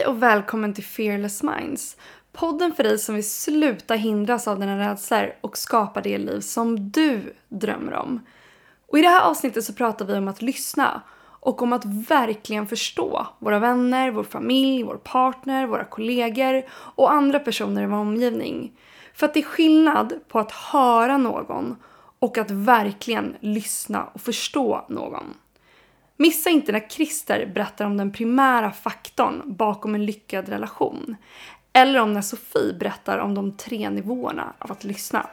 Hej och välkommen till Fearless Minds. Podden för dig som vill sluta hindras av dina rädslor och skapa det liv som du drömmer om. Och I det här avsnittet så pratar vi om att lyssna och om att verkligen förstå våra vänner, vår familj, vår partner, våra kollegor och andra personer i vår omgivning. För att det är skillnad på att höra någon och att verkligen lyssna och förstå någon. Missa inte när Christer berättar om den primära faktorn bakom en lyckad relation. Eller om när Sofie berättar om de tre nivåerna av att lyssna.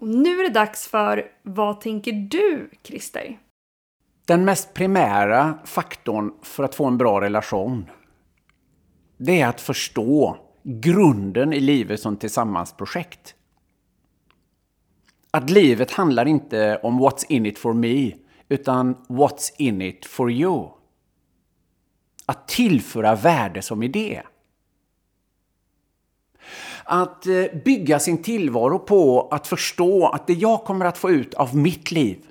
Och nu det dags för Vad tänker du, Christer? Den mest primära faktorn för att få en bra relation, det är att förstå grunden i livet som tillsammansprojekt. Att livet handlar inte om what's in it for me, utan what's in it for you. Att tillföra värde som idé. Att eh, bygga sin tillvaro på att förstå att det jag kommer att få ut av mitt liv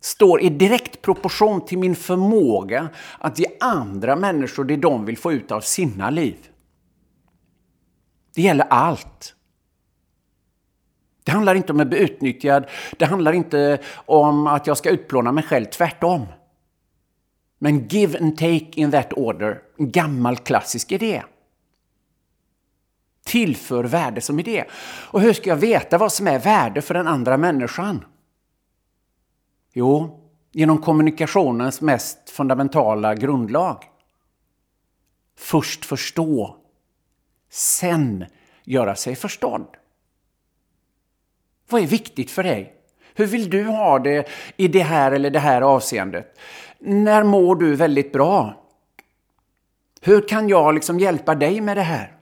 står i direkt proportion till min förmåga att ge andra människor det de vill få ut av sina liv. Det gäller allt. Det handlar inte om att bli utnyttjad. Det handlar inte om att jag ska utplåna mig själv, tvärtom. Men give and take in that order, en gammal klassisk idé. Tillför värde som idé. Och hur ska jag veta vad som är värde för den andra människan? Jo, genom kommunikationens mest fundamentala grundlag. Först förstå, sen göra sig förstådd. Vad är viktigt för dig? Hur vill du ha det i det här eller det här avseendet? När mår du väldigt bra? Hur kan jag liksom hjälpa dig med det här?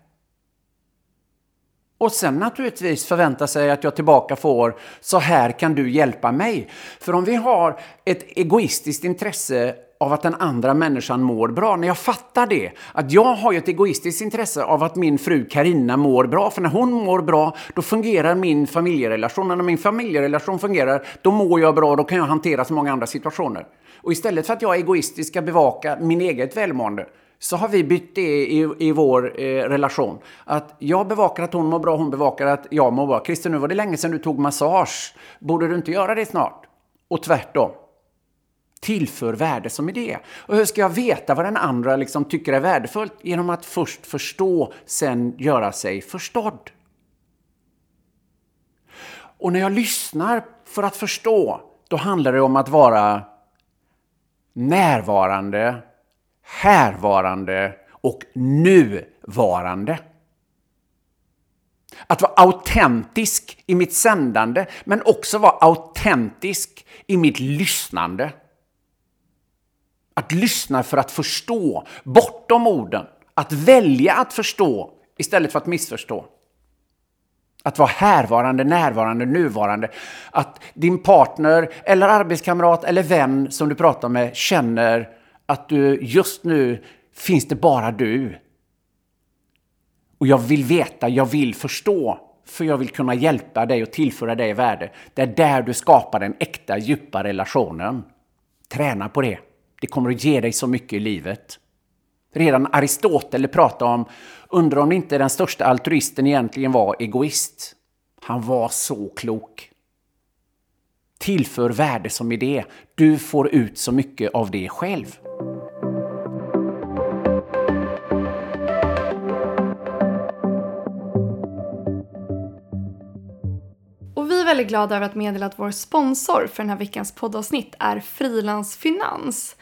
Och sen naturligtvis förvänta sig att jag tillbaka får så här kan du hjälpa mig. För om vi har ett egoistiskt intresse av att den andra människan mår bra. När jag fattar det, att jag har ett egoistiskt intresse av att min fru Karina mår bra, för när hon mår bra, då fungerar min familjerelation. Och när min familjerelation fungerar, då mår jag bra, då kan jag hantera så många andra situationer. Och istället för att jag egoistiskt ska bevaka min eget välmående, så har vi bytt det i, i vår eh, relation. Att jag bevakar att hon mår bra, hon bevakar att jag mår bra. Christer, nu var det länge sedan du tog massage. Borde du inte göra det snart? Och tvärtom. Tillför värde som idé. Och hur ska jag veta vad den andra liksom tycker är värdefullt? Genom att först förstå, sen göra sig förstådd. Och när jag lyssnar för att förstå, då handlar det om att vara närvarande härvarande och nuvarande. Att vara autentisk i mitt sändande, men också vara autentisk i mitt lyssnande. Att lyssna för att förstå, bortom orden. Att välja att förstå istället för att missförstå. Att vara härvarande, närvarande, nuvarande. Att din partner, eller arbetskamrat eller vän som du pratar med känner att du just nu finns det bara du. Och jag vill veta, jag vill förstå, för jag vill kunna hjälpa dig och tillföra dig värde. Det är där du skapar den äkta, djupa relationen. Träna på det. Det kommer att ge dig så mycket i livet. Redan Aristoteles pratade om, undrar om inte den största altruisten egentligen var egoist. Han var så klok. Tillför värde som idé. Du får ut så mycket av det själv. Väldigt glad över att meddela att vår sponsor för den här veckans poddavsnitt är Frilans Finans.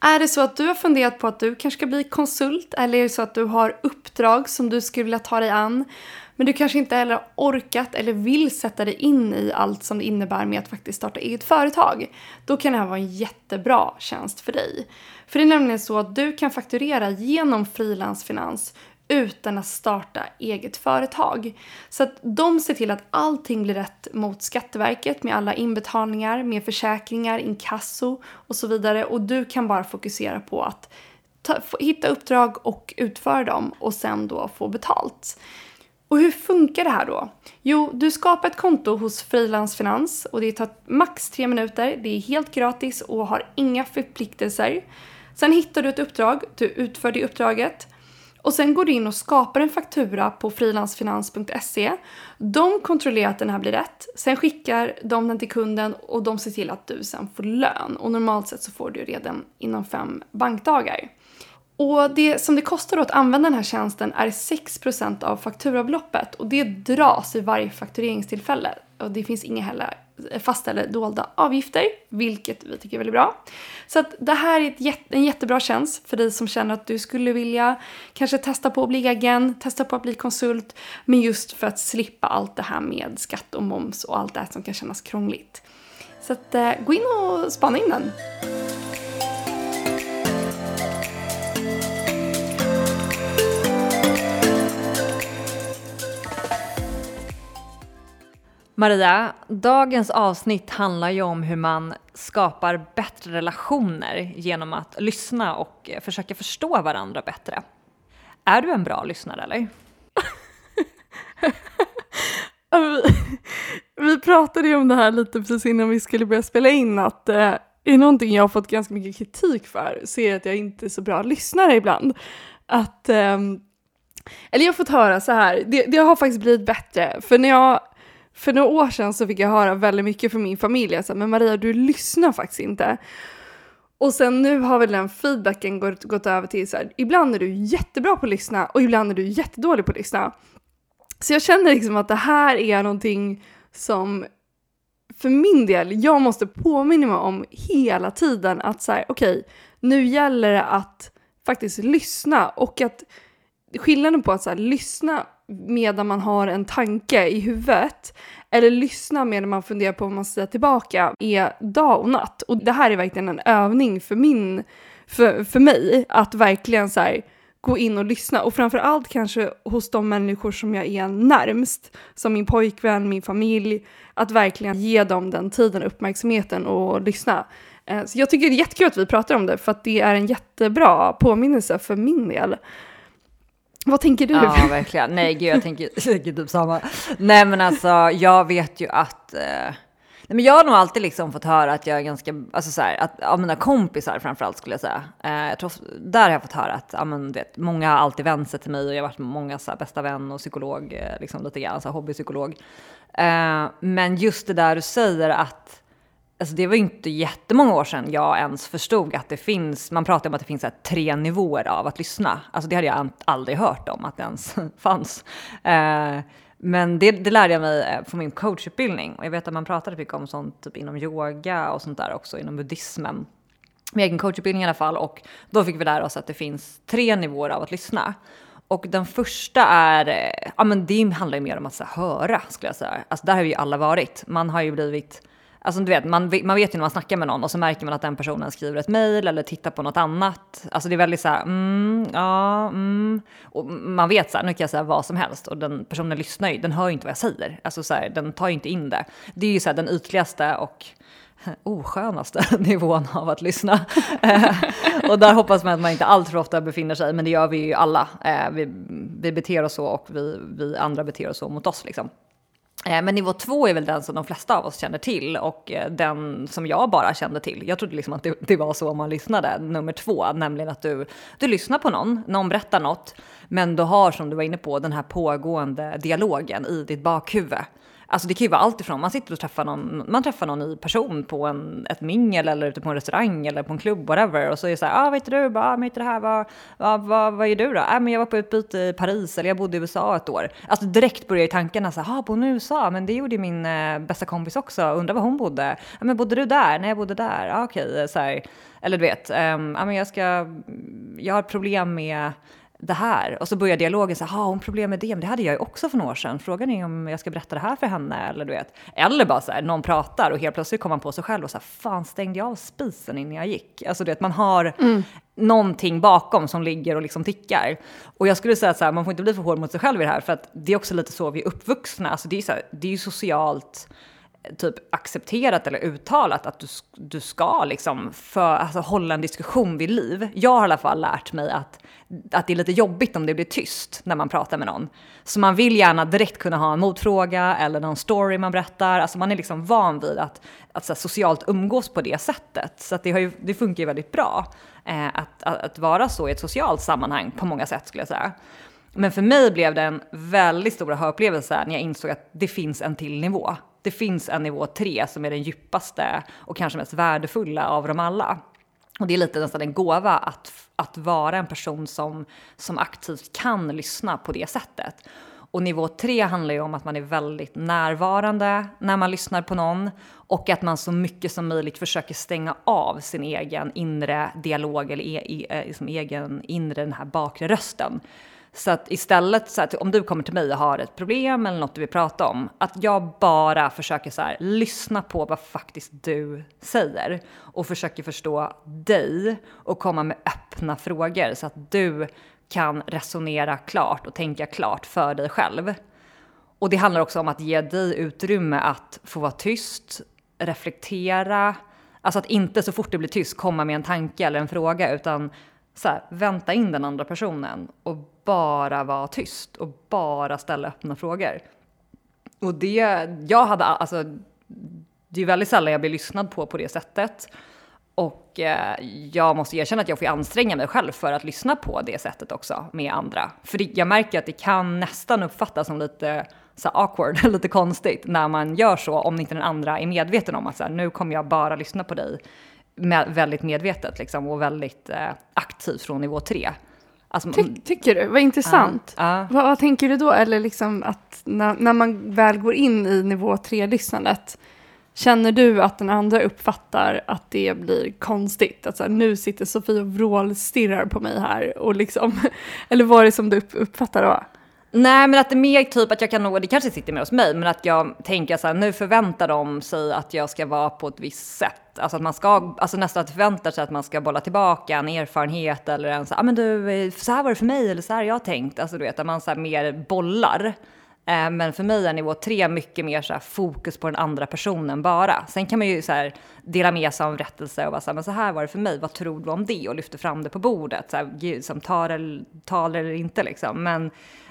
Är det så att du har funderat på att du kanske ska bli konsult eller är det så att du har uppdrag som du skulle vilja ta dig an men du kanske inte heller har orkat eller vill sätta dig in i allt som det innebär med att faktiskt starta eget företag. Då kan det här vara en jättebra tjänst för dig. För det är nämligen så att du kan fakturera genom frilansfinans utan att starta eget företag. Så att de ser till att allting blir rätt mot Skatteverket med alla inbetalningar, med försäkringar, inkasso och så vidare. Och du kan bara fokusera på att ta, hitta uppdrag och utföra dem och sen då få betalt. Och hur funkar det här då? Jo, du skapar ett konto hos Frilansfinans och det tar max tre minuter. Det är helt gratis och har inga förpliktelser. Sen hittar du ett uppdrag, du utför det uppdraget och sen går du in och skapar en faktura på frilansfinans.se. De kontrollerar att den här blir rätt. Sen skickar de den till kunden och de ser till att du sen får lön. Och normalt sett så får du redan inom fem bankdagar. Och det som det kostar att använda den här tjänsten är 6% av fakturabeloppet och det dras vid varje faktureringstillfälle. Och det finns inga heller fasta eller dolda avgifter, vilket vi tycker är väldigt bra. Så att det här är jätte, en jättebra tjänst för dig som känner att du skulle vilja kanske testa på att bli agent, testa på att bli konsult, men just för att slippa allt det här med skatt och moms och allt det här som kan kännas krångligt. Så att, eh, gå in och spana in den. Maria, dagens avsnitt handlar ju om hur man skapar bättre relationer genom att lyssna och eh, försöka förstå varandra bättre. Är du en bra lyssnare eller? vi, vi pratade ju om det här lite precis innan vi skulle börja spela in att eh, är någonting jag har fått ganska mycket kritik för så är det att jag inte är så bra lyssnare ibland. Att, eh, eller jag har fått höra så här, det, det har faktiskt blivit bättre för när jag för några år sedan så fick jag höra väldigt mycket från min familj, alltså, men Maria du lyssnar faktiskt inte. Och sen nu har väl den feedbacken gått, gått över till så här, ibland är du jättebra på att lyssna och ibland är du jättedålig på att lyssna. Så jag känner liksom att det här är någonting som för min del, jag måste påminna mig om hela tiden att så här, okej, okay, nu gäller det att faktiskt lyssna och att skillnaden på att så här, lyssna medan man har en tanke i huvudet eller lyssna medan man funderar på vad man ska säga tillbaka är dag och natt. Och det här är verkligen en övning för, min, för, för mig att verkligen så här, gå in och lyssna och framförallt kanske hos de människor som jag är närmst, som min pojkvän, min familj, att verkligen ge dem den tiden, uppmärksamheten och lyssna. Eh, så jag tycker det är jättekul att vi pratar om det för att det är en jättebra påminnelse för min del. Vad tänker du? Ja, verkligen. Nej, gud, jag tänker, jag tänker typ samma. Nej, men alltså, jag vet ju att... Eh, nej, men jag har nog alltid liksom fått höra att jag är ganska, alltså så här, att av mina kompisar framförallt skulle jag säga. Eh, jag tror, där har jag fått höra att, ja men vet, många har alltid vänt sig till mig och jag har varit många så här, bästa vän och psykolog, eh, liksom lite grann, så här, hobbypsykolog. Eh, men just det där du säger att Alltså det var inte jättemånga år sedan jag ens förstod att det finns, man pratar om att det finns tre nivåer av att lyssna. Alltså det hade jag aldrig hört om att det ens fanns. Eh, men det, det, lärde jag mig eh, på min coachutbildning. Och jag vet att man pratade mycket om sånt typ inom yoga och sånt där också, inom buddhismen. Min egen coachutbildning i alla fall. Och då fick vi lära oss att det finns tre nivåer av att lyssna. Och den första är, eh, ja men det handlar ju mer om att så, höra skulle jag säga. Alltså där har vi ju alla varit. Man har ju blivit Alltså du vet, man, man vet ju när man snackar med någon och så märker man att den personen skriver ett mejl eller tittar på något annat. Alltså det är väldigt så här, mm, ja, mm. Och man vet så här, nu kan jag säga vad som helst och den personen lyssnar ju, den hör ju inte vad jag säger. Alltså så här, den tar ju inte in det. Det är ju så här den ytligaste och oskönaste nivån av att lyssna. Eh, och där hoppas man att man inte alltför ofta befinner sig, men det gör vi ju alla. Eh, vi, vi beter oss så och vi, vi andra beter oss så mot oss liksom. Eh, men nivå två är väl den som de flesta av oss känner till och eh, den som jag bara kände till. Jag trodde liksom att det, det, var så man lyssnade. Nummer två, nämligen att du, du lyssnar på någon, någon berättar något, men du har som du var inne på den här pågående dialogen i ditt bakhuvud. Alltså det kan ju vara allt ifrån man sitter och träffar någon, man träffar någon ny person på en, ett mingel eller ute på en restaurang eller på en klubb, whatever. Och så är det så här, ah, vad heter du? Bara, ah, vad heter det här? Vad, vad, vad, vad är du då? Ah, men jag var på utbyte i Paris eller jag bodde i USA ett år. Alltså direkt börjar ju tankarna så här, ah, bor i USA? Men det gjorde min eh, bästa kompis också. Undrar var hon bodde? Ah, men bodde du där? Nej, jag bodde där. Ah, Okej, okay. så här. Eller du vet, um, ah, men jag ska, jag har problem med det här. Och så börjar dialogen så här, har hon problem med det? Men det hade jag ju också för några år sedan. Frågan är om jag ska berätta det här för henne eller du vet. Eller bara så här, någon pratar och helt plötsligt kommer man på sig själv och så här, fan stängde jag av spisen innan jag gick? Alltså du vet, man har mm. någonting bakom som ligger och liksom tickar. Och jag skulle säga att så här, man får inte bli för hård mot sig själv i det här, för att det är också lite så vi är uppvuxna. Alltså det är, så här, det är ju socialt typ accepterat eller uttalat att du, du ska liksom för, alltså, hålla en diskussion vid liv. Jag har i alla fall lärt mig att, att det är lite jobbigt om det blir tyst när man pratar med någon. Så man vill gärna direkt kunna ha en motfråga eller någon story man berättar. Alltså man är liksom van vid att, att så här, socialt umgås på det sättet. Så det, har ju, det funkar ju väldigt bra eh, att, att, att vara så i ett socialt sammanhang på många sätt skulle jag säga. Men för mig blev det en väldigt stor upplevelse när jag insåg att det finns en till nivå det finns en nivå 3 som är den djupaste och kanske mest värdefulla av dem alla. Och det är lite nästan en gåva att, att vara en person som, som aktivt kan lyssna på det sättet. Och nivå 3 handlar ju om att man är väldigt närvarande när man lyssnar på någon och att man så mycket som möjligt försöker stänga av sin egen inre dialog eller e, e, eh, liksom egen inre den här bakre rösten. Så att istället, så att om du kommer till mig och har ett problem eller något du vill prata om, att jag bara försöker så här, lyssna på vad faktiskt du säger och försöker förstå dig och komma med öppna frågor så att du kan resonera klart och tänka klart för dig själv. Och det handlar också om att ge dig utrymme att få vara tyst, reflektera, alltså att inte så fort det blir tyst komma med en tanke eller en fråga utan så här, vänta in den andra personen och bara vara tyst och bara ställa öppna frågor. Och det, jag hade, alltså, det är väldigt sällan jag blir lyssnad på på det sättet. Och eh, jag måste erkänna att jag får anstränga mig själv för att lyssna på det sättet också med andra. För det, jag märker att det kan nästan uppfattas som lite så awkward, lite konstigt när man gör så om inte den andra är medveten om att så här, nu kommer jag bara lyssna på dig med, väldigt medvetet liksom, och väldigt eh, aktivt från nivå 3. Alltså, Ty tycker du? Vad intressant. Uh, uh. Vad, vad, tänker du då? Eller liksom att när, när man väl går in i nivå 3-lyssnandet, känner du att den andra uppfattar att det blir konstigt? Att så här, nu sitter Sofie och vrålstirrar på mig här. Och liksom, eller vad är det som du uppfattar då? Nej, men att det är mer typ att jag kan nog, det kanske sitter med hos mig, men att jag tänker så här, nu förväntar de sig att jag ska vara på ett visst sätt. Alltså att man ska, alltså nästan att förväntar sig att man ska bolla tillbaka en erfarenhet eller en så här, ah, men du, så här var det för mig eller så här jag har jag tänkt. Alltså du vet, att man så här mer bollar. Eh, men för mig är nivå tre mycket mer så fokus på den andra personen bara. Sen kan man ju så här dela med sig av en berättelse och vara så här, men så här var det för mig, vad tror du om det? Och lyfter fram det på bordet, så här, som tar eller, tal eller inte liksom. Men,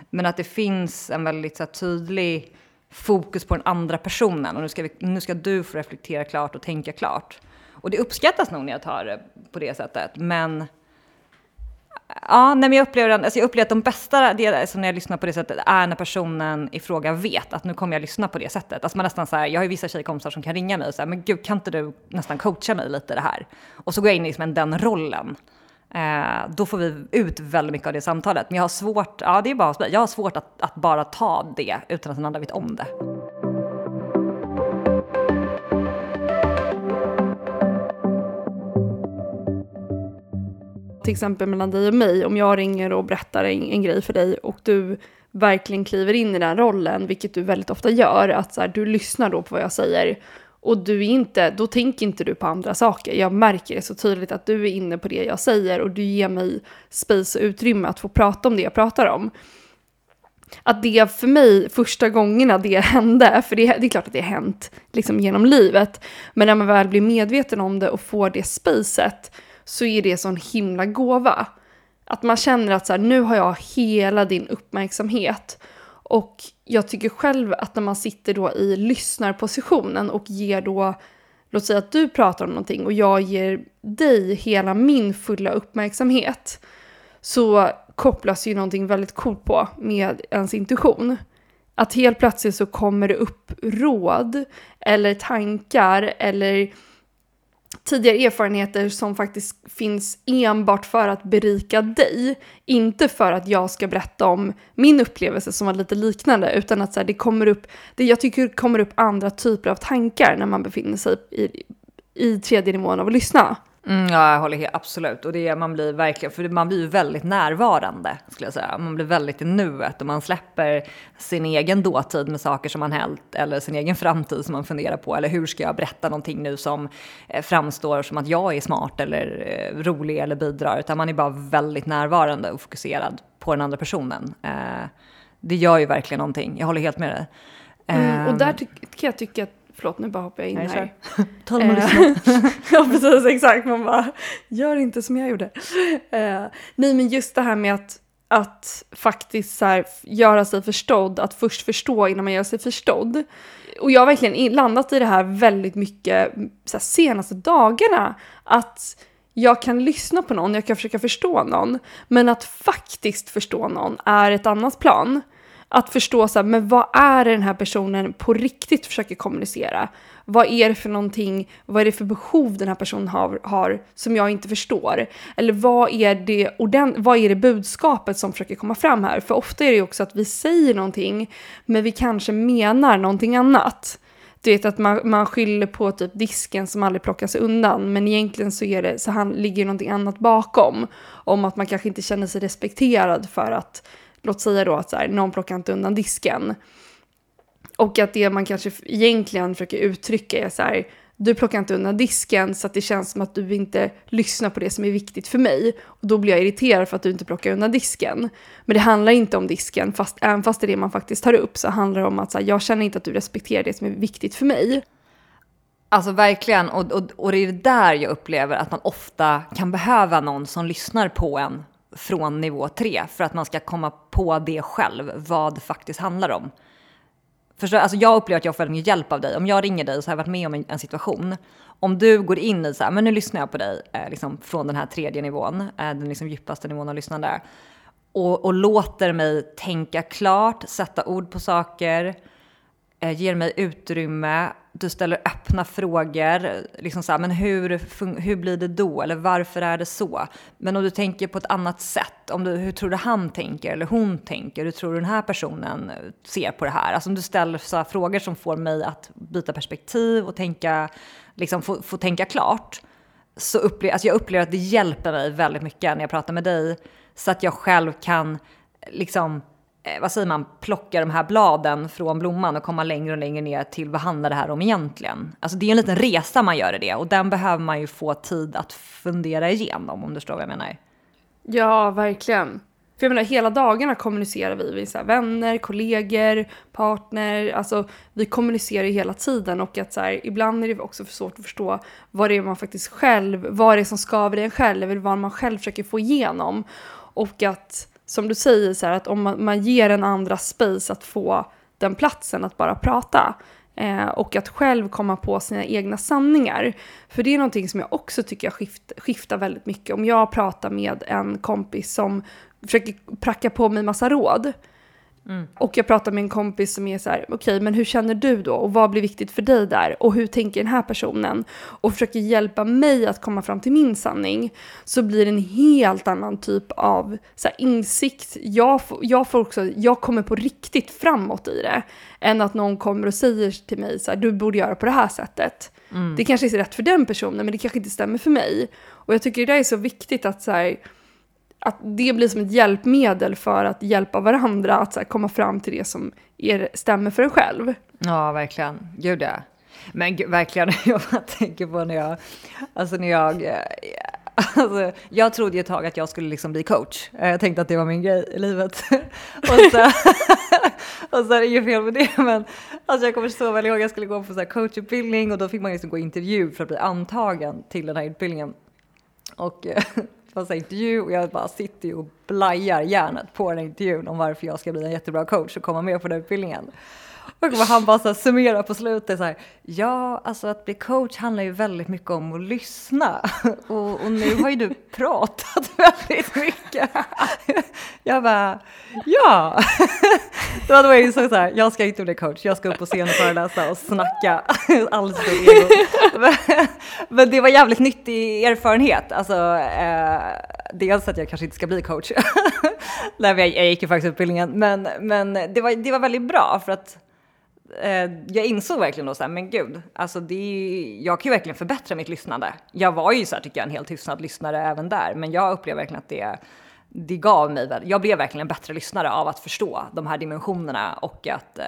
men att det finns en väldigt så här, tydlig fokus på den andra personen och nu ska, vi, nu ska du få reflektera klart och tänka klart. Och det uppskattas nog när jag tar det på det sättet, men Ja, nej, men jag upplever, alltså jag upplever att de bästa delarna, alltså, som när jag lyssnar på det sättet, är när personen i fråga vet att nu kommer jag lyssna på det sättet. Alltså man nästan så här, jag har ju vissa tjejkompisar som kan ringa mig och säga, men gud, kan inte du nästan coacha mig lite i det här? Och så går jag in i liksom den rollen. Eh, då får vi ut väldigt mycket av det samtalet. Men jag har svårt, ja det är bara, jag har svårt att, att bara ta det utan att den andra vet om det. Till exempel mellan dig och mig, om jag ringer och berättar en, en grej för dig och du verkligen kliver in i den rollen, vilket du väldigt ofta gör, att så här, du lyssnar då på vad jag säger och du är inte, då tänker inte du på andra saker. Jag märker det så tydligt att du är inne på det jag säger och du ger mig space och utrymme att få prata om det jag pratar om. Att det för mig, första gångerna det hände, för det, det är klart att det har hänt liksom genom livet, men när man väl blir medveten om det och får det spacet så är det sån himla gåva. Att man känner att så här, nu har jag hela din uppmärksamhet. Och jag tycker själv att när man sitter då i lyssnarpositionen och ger då, låt säga att du pratar om någonting och jag ger dig hela min fulla uppmärksamhet. Så kopplas ju någonting väldigt coolt på med ens intuition. Att helt plötsligt så kommer det upp råd eller tankar eller tidigare erfarenheter som faktiskt finns enbart för att berika dig. Inte för att jag ska berätta om min upplevelse som var lite liknande, utan att så här, det kommer upp, det jag tycker kommer upp andra typer av tankar när man befinner sig i, i tredje nivån av att lyssna. Mm, ja, jag håller helt, absolut. Och det är, man blir verkligen, för man blir ju väldigt närvarande skulle jag säga. Man blir väldigt i nuet och man släpper sin egen dåtid med saker som man hällt eller sin egen framtid som man funderar på. Eller hur ska jag berätta någonting nu som eh, framstår som att jag är smart eller eh, rolig eller bidrar. Utan man är bara väldigt närvarande och fokuserad på den andra personen. Eh, det gör ju verkligen någonting. Jag håller helt med dig. Mm, och där Ehm, kan jag tycka att Förlåt, nu bara hoppar jag in Nej, här. Ta Eh, ja, precis. Exakt. Man bara, gör inte som jag gjorde. Eh, nej, men just det här med att, att faktiskt så här, göra sig förstådd, att först förstå innan man gör sig förstådd. Och jag har verkligen landat i det här väldigt mycket så här, senaste dagarna. Att jag kan lyssna på någon, jag kan försöka förstå någon, men att faktiskt förstå någon är ett annat plan. Att förstå så här, men vad är det den här personen på riktigt försöker kommunicera? Vad är det för någonting, vad är det för behov den här personen har, har som jag inte förstår? Eller vad är, det, ordent- vad är det budskapet som försöker komma fram här? För ofta är det ju också att vi säger någonting, men vi kanske menar någonting annat. Du vet att man, man skyller på typ disken som aldrig plockas undan, men egentligen så, är det, så han, ligger någonting annat bakom. Om att man kanske inte känner sig respekterad för att, låt säga då att så här, någon plockar inte undan disken. Och att det man kanske egentligen försöker uttrycka är så här, du plockar inte undan disken så att det känns som att du inte lyssnar på det som är viktigt för mig. Och då blir jag irriterad för att du inte plockar undan disken. Men det handlar inte om disken, fast, även fast det är det man faktiskt tar upp så handlar det om att så här, jag känner inte att du respekterar det som är viktigt för mig. Alltså verkligen, och, och, och det är där jag upplever att man ofta kan behöva någon som lyssnar på en från nivå tre för att man ska komma på det själv, vad det faktiskt handlar om. Förstår, alltså jag upplever att jag får väldigt mycket hjälp av dig. Om jag ringer dig så har jag varit med om en, en situation. Om du går in i så här, men nu lyssnar jag på dig eh, liksom från den här tredje nivån, eh, den liksom djupaste nivån av lyssnande. Och, och låter mig tänka klart, sätta ord på saker, Eh, ger mig utrymme, du ställer öppna frågor, liksom så här, men hur, hur blir det då? Eller varför är det så? Men om du tänker på ett annat sätt, om du, hur tror du han tänker eller hon tänker? Hur tror du den här personen eh, ser på det här? Alltså om du ställer så här frågor som får mig att byta perspektiv och tänka, liksom få, få tänka klart. Så upplever, alltså jag upplever att det hjälper mig väldigt mycket när jag pratar med dig. Så att jag själv kan liksom Eh, vad säger man, plocka de här bladen från blomman och komma längre och längre ner till vad handlar det här om egentligen? Alltså det är en liten resa man gör i det och den behöver man ju få tid att fundera igenom om du förstår vad jag menar. Ja, verkligen. För jag menar, hela dagarna kommunicerar vi. Vi är så här, vänner, kollegor, partner. Alltså, vi kommunicerar ju hela tiden och att så här, ibland är det också för svårt att förstå vad det är man faktiskt själv, vad det är som skaver i en själv eller vad man själv försöker få igenom. Och att, som du säger, så här, att om man, man ger en andra space att få den platsen att bara prata. Eh, och att själv komma på sina egna sanningar. För det är någonting som jag också tycker jag skift, skiftar väldigt mycket. Om jag pratar med en kompis som försöker pracka på mig massa råd. Och jag pratar med en kompis som är så här, okej men hur känner du då? Och vad blir viktigt för dig där? Och hur tänker den här personen? Och försöker hjälpa mig att komma fram till min sanning. Så blir det en helt annan typ av så här, insikt. Jag, får- jag, får också, jag kommer på riktigt framåt i det. Än att någon kommer och säger till mig så här, du borde göra på det här sättet. Det kanske är rätt för den personen men det kanske inte stämmer för mig. Och jag tycker det där är så viktigt att så här, att det blir som ett hjälpmedel för att hjälpa varandra att så här, komma fram till det som er, stämmer för en själv. Ja, verkligen. Gud ja. Men gud, verkligen, jag bara tänker på när jag, alltså när jag, eh, alltså, jag trodde ju ett tag att jag skulle liksom bli coach. Eh, jag tänkte att det var min grej i livet. och, så, och så är det inget fel med det, men alltså jag kommer så väl ihåg att jag skulle gå på så här coachutbildning och då fick man liksom gå intervju för att bli antagen till den här utbildningen. Och eh, massa intervju och jag bara sitter ju och blajar hjärnet på den intervjun om varför jag ska bli en jättebra coach och komma med på den utbildningen. Och han bara så här summerar på slutet så här, ja alltså att bli coach handlar ju väldigt mycket om att lyssna och, och nu har ju du pratat väldigt mycket. Jag bara, ja. Då var jag ju så så här, jag ska inte bli coach, jag ska upp på scen och föreläsa och snacka alldeles för. Men, men det var jävligt nyttig erfarenhet, alltså eh, dels att jag kanske inte ska bli coach. Nej, jag, jag gick ju faktiskt utbildningen, men, men det, var, det var väldigt bra för att eh, jag insåg verkligen då så här, men gud, alltså det, är- jag kan ju verkligen förbättra mitt lyssnande. Jag var ju så här, tycker jag, en helt hyfsad lyssnare även där, men jag upplever verkligen att det, det gav mig, jag blev verkligen en bättre lyssnare av att förstå de här dimensionerna och att eh,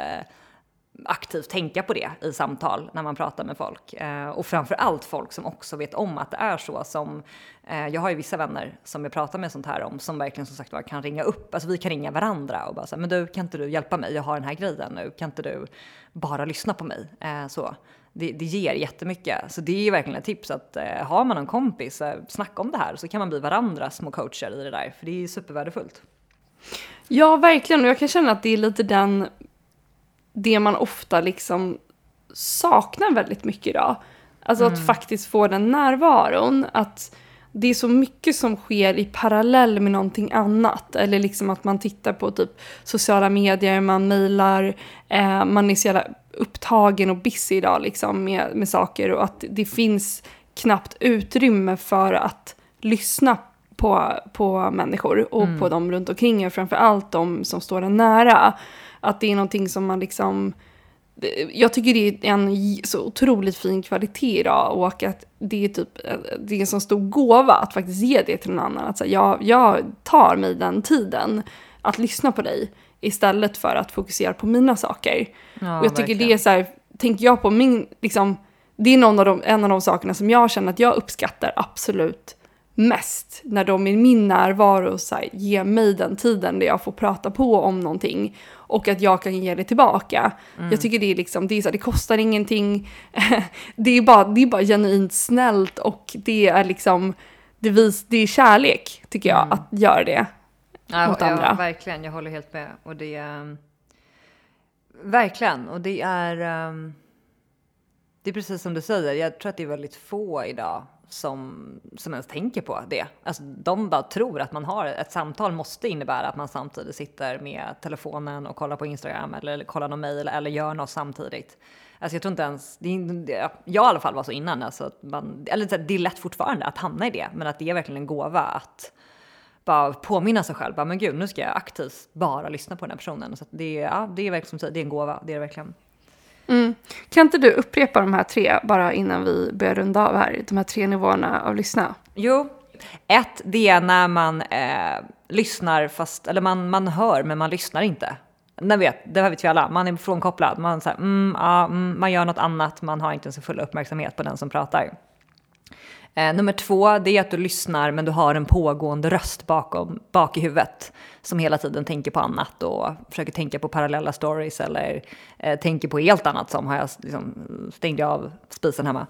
aktivt tänka på det i samtal när man pratar med folk. Eh, och framför allt folk som också vet om att det är så som, eh, jag har ju vissa vänner som jag pratar med sånt här om som verkligen som sagt var kan ringa upp, alltså vi kan ringa varandra och bara säga men du kan inte du hjälpa mig, jag har den här grejen nu, kan inte du bara lyssna på mig? Eh, så. Det, det ger jättemycket, så det är ju verkligen ett tips att eh, har man en kompis, eh, snacka om det här så kan man bli varandras små coacher i det där, för det är ju supervärdefullt. Ja, verkligen. Och jag kan känna att det är lite den, det man ofta liksom saknar väldigt mycket idag. Alltså att faktiskt få den närvaron. Att det är så mycket som sker i parallell med någonting annat. Eller liksom att man tittar på typ sociala medier, man mejlar, eh, man är så jävla upptagen och busy idag liksom med, med saker. Och att det finns knappt utrymme för att lyssna på, på människor och på dem runt omkring en, framför allt de som står en nära. Att det är någonting som man liksom jag tycker det är en så otroligt fin kvalitet idag och att det är typ det är en så stor gåva att faktiskt ge det till någon annan. Att säga, jag, jag tar mig den tiden att lyssna på dig istället för att fokusera på mina saker. Ja, och jag tycker verkligen. det är så här, tänker jag på min, liksom, det är någon av de, en av de sakerna som jag känner att jag uppskattar absolut mest. När de i min närvaro så här, ger mig den tiden där jag får prata på om någonting och att jag kan ge det tillbaka. Jag tycker det är liksom, det, är så här, det kostar ingenting. det, är bara, det är bara genuint snällt och det är liksom, det, vis, det är kärlek tycker jag att göra det. Ja, mot ja, andra. verkligen, jag håller helt med. Och det är... Verkligen, och det är... ehm, det är precis som du säger, jag tror att det är väldigt få idag som, som ens tänker på det. Alltså, de bara tror att man har ett samtal måste innebära att man samtidigt sitter med telefonen och kollar på Instagram eller, eller kollar någon mail eller gör något samtidigt. Alltså jag tror inte ens, det, det, jag i alla fall var så innan, alltså att man, eller det är lätt fortfarande att hamna i det, men att det är verkligen en gåva att bara påminna sig själv, bara, men gud nu ska jag aktivt bara lyssna på den här personen. Så att det, är, ja, det är verkligen som säger, det är en gåva, det är det verkligen. Mm. Kan inte du upprepa de här tre bara innan vi börjar runda av här? De här tre nivåerna av lyssna. Jo, ett, det är när man eh, lyssnar fast, eller man, man hör men man lyssnar inte. Nej, vet, det här vet vi alla, man är frånkopplad, man, så här, mm, ja, mm, man gör något annat, man har inte sin fulla uppmärksamhet på den som pratar. Eh, nummer två, det är att du lyssnar men du har en pågående röst bakom, bak i huvudet som hela tiden tänker på annat och försöker tänka på parallella stories eller eh, tänker på helt annat som har jag liksom, stängde jag av spisen hemma.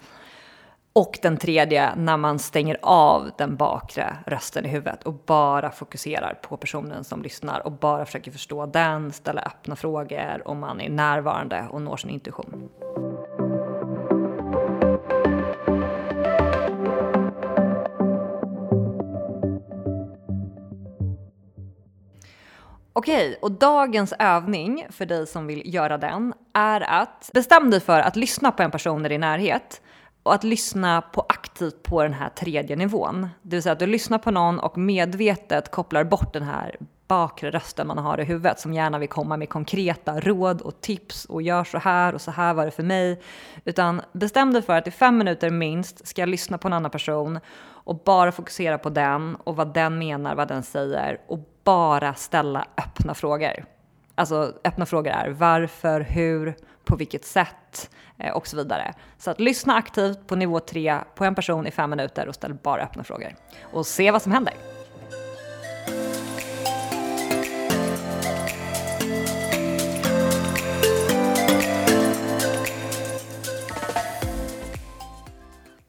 Och den tredje, när man stänger av den bakre rösten i huvudet och bara fokuserar på personen som lyssnar och bara försöker förstå den, ställa öppna frågor och man är närvarande och når sin intuition. Okej, och dagens övning för dig som vill göra den är att bestäm dig för att lyssna på en person i din närhet och att lyssna på aktivt på den här tredje nivån. Det vill säga att du lyssnar på någon och medvetet kopplar bort den här bakre rösten man har i huvudet som gärna vill komma med konkreta råd och tips och gör så här och så här var det för mig. Utan bestäm dig för att i fem minuter minst ska jag lyssna på en annan person och bara fokusera på den och vad den menar, vad den säger och bara ställa öppna frågor. Alltså öppna frågor är varför, hur, på vilket sätt eh, och så vidare. Så att lyssna aktivt på nivå 3 på en person i fem minuter och ställ bara öppna frågor. Och se vad som händer.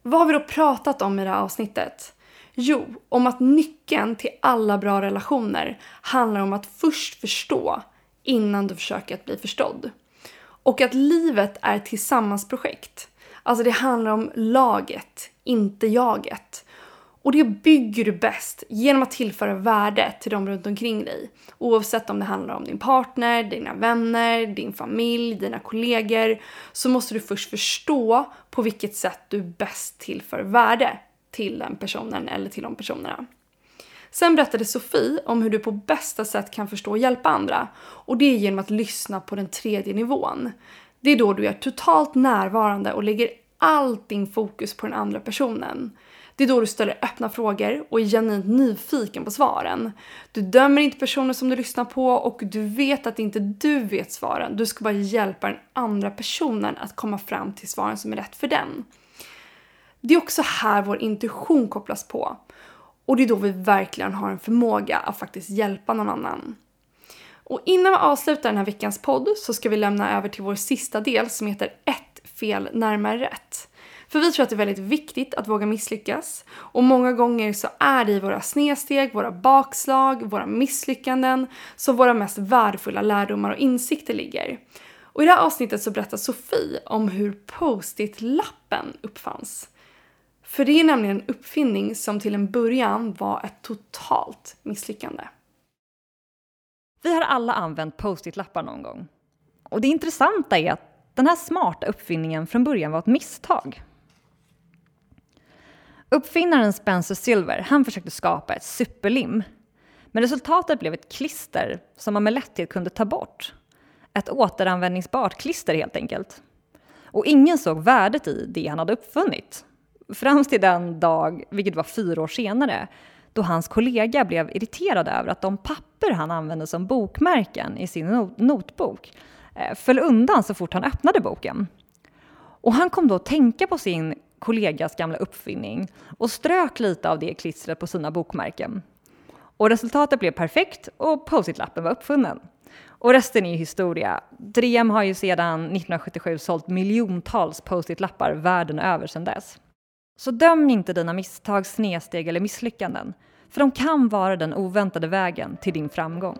Vad har vi då pratat om i det här avsnittet? Jo, om att nyckeln till alla bra relationer handlar om att först förstå innan du försöker att bli förstådd. Och att livet är ett tillsammansprojekt. Alltså det handlar om laget, inte jaget. Och det bygger du bäst genom att tillföra värde till de runt omkring dig. Oavsett om det handlar om din partner, dina vänner, din familj, dina kollegor. Så måste du först förstå på vilket sätt du bäst tillför värde till den personen eller till de personerna. Sen berättade Sofie om hur du på bästa sätt kan förstå och hjälpa andra. Och det är genom att lyssna på den tredje nivån. Det är då du är totalt närvarande och lägger allt din fokus på den andra personen. Det är då du ställer öppna frågor och är genuint nyfiken på svaren. Du dömer inte personen som du lyssnar på och du vet att inte du vet svaren. Du ska bara hjälpa den andra personen att komma fram till svaren som är rätt för den. Det är också här vår intuition kopplas på. Och det är då vi verkligen har en förmåga att faktiskt hjälpa någon annan. Och innan vi avslutar den här veckans podd så ska vi lämna över till vår sista del som heter ett fel närmare rätt. För vi tror att det är väldigt viktigt att våga misslyckas. Och många gånger så är det i våra snedsteg, våra bakslag, våra misslyckanden som våra mest värdefulla lärdomar och insikter ligger. Och i det här avsnittet så berättar Sofie om hur post-it-lappen uppfanns. För det är nämligen en uppfinning som till en början var ett totalt misslyckande. Vi har alla använt post-it-lappar någon gång. Och det intressanta är att den här smarta uppfinningen från början var ett misstag. Uppfinnaren Spencer Silver han försökte skapa ett superlim. Men resultatet blev ett klister som man med lätthet kunde ta bort. Ett återanvändningsbart klister helt enkelt. Och ingen såg värdet i det han hade uppfunnit. Fram till den dag, vilket var fyra år senare, då hans kollega blev irriterad över att de papper han använde som bokmärken i sin notbok eh, föll undan så fort han öppnade boken. Och han kom då att tänka på sin kollegas gamla uppfinning och strök lite av det klistret på sina bokmärken. Och resultatet blev perfekt och post-it-lappen var uppfunnen. Och resten är historia. 3M har ju sedan 1977 sålt miljontals post-it-lappar världen över sedan dess. Så döm inte dina misstag, snedsteg eller misslyckanden, för de kan vara den oväntade vägen till din framgång.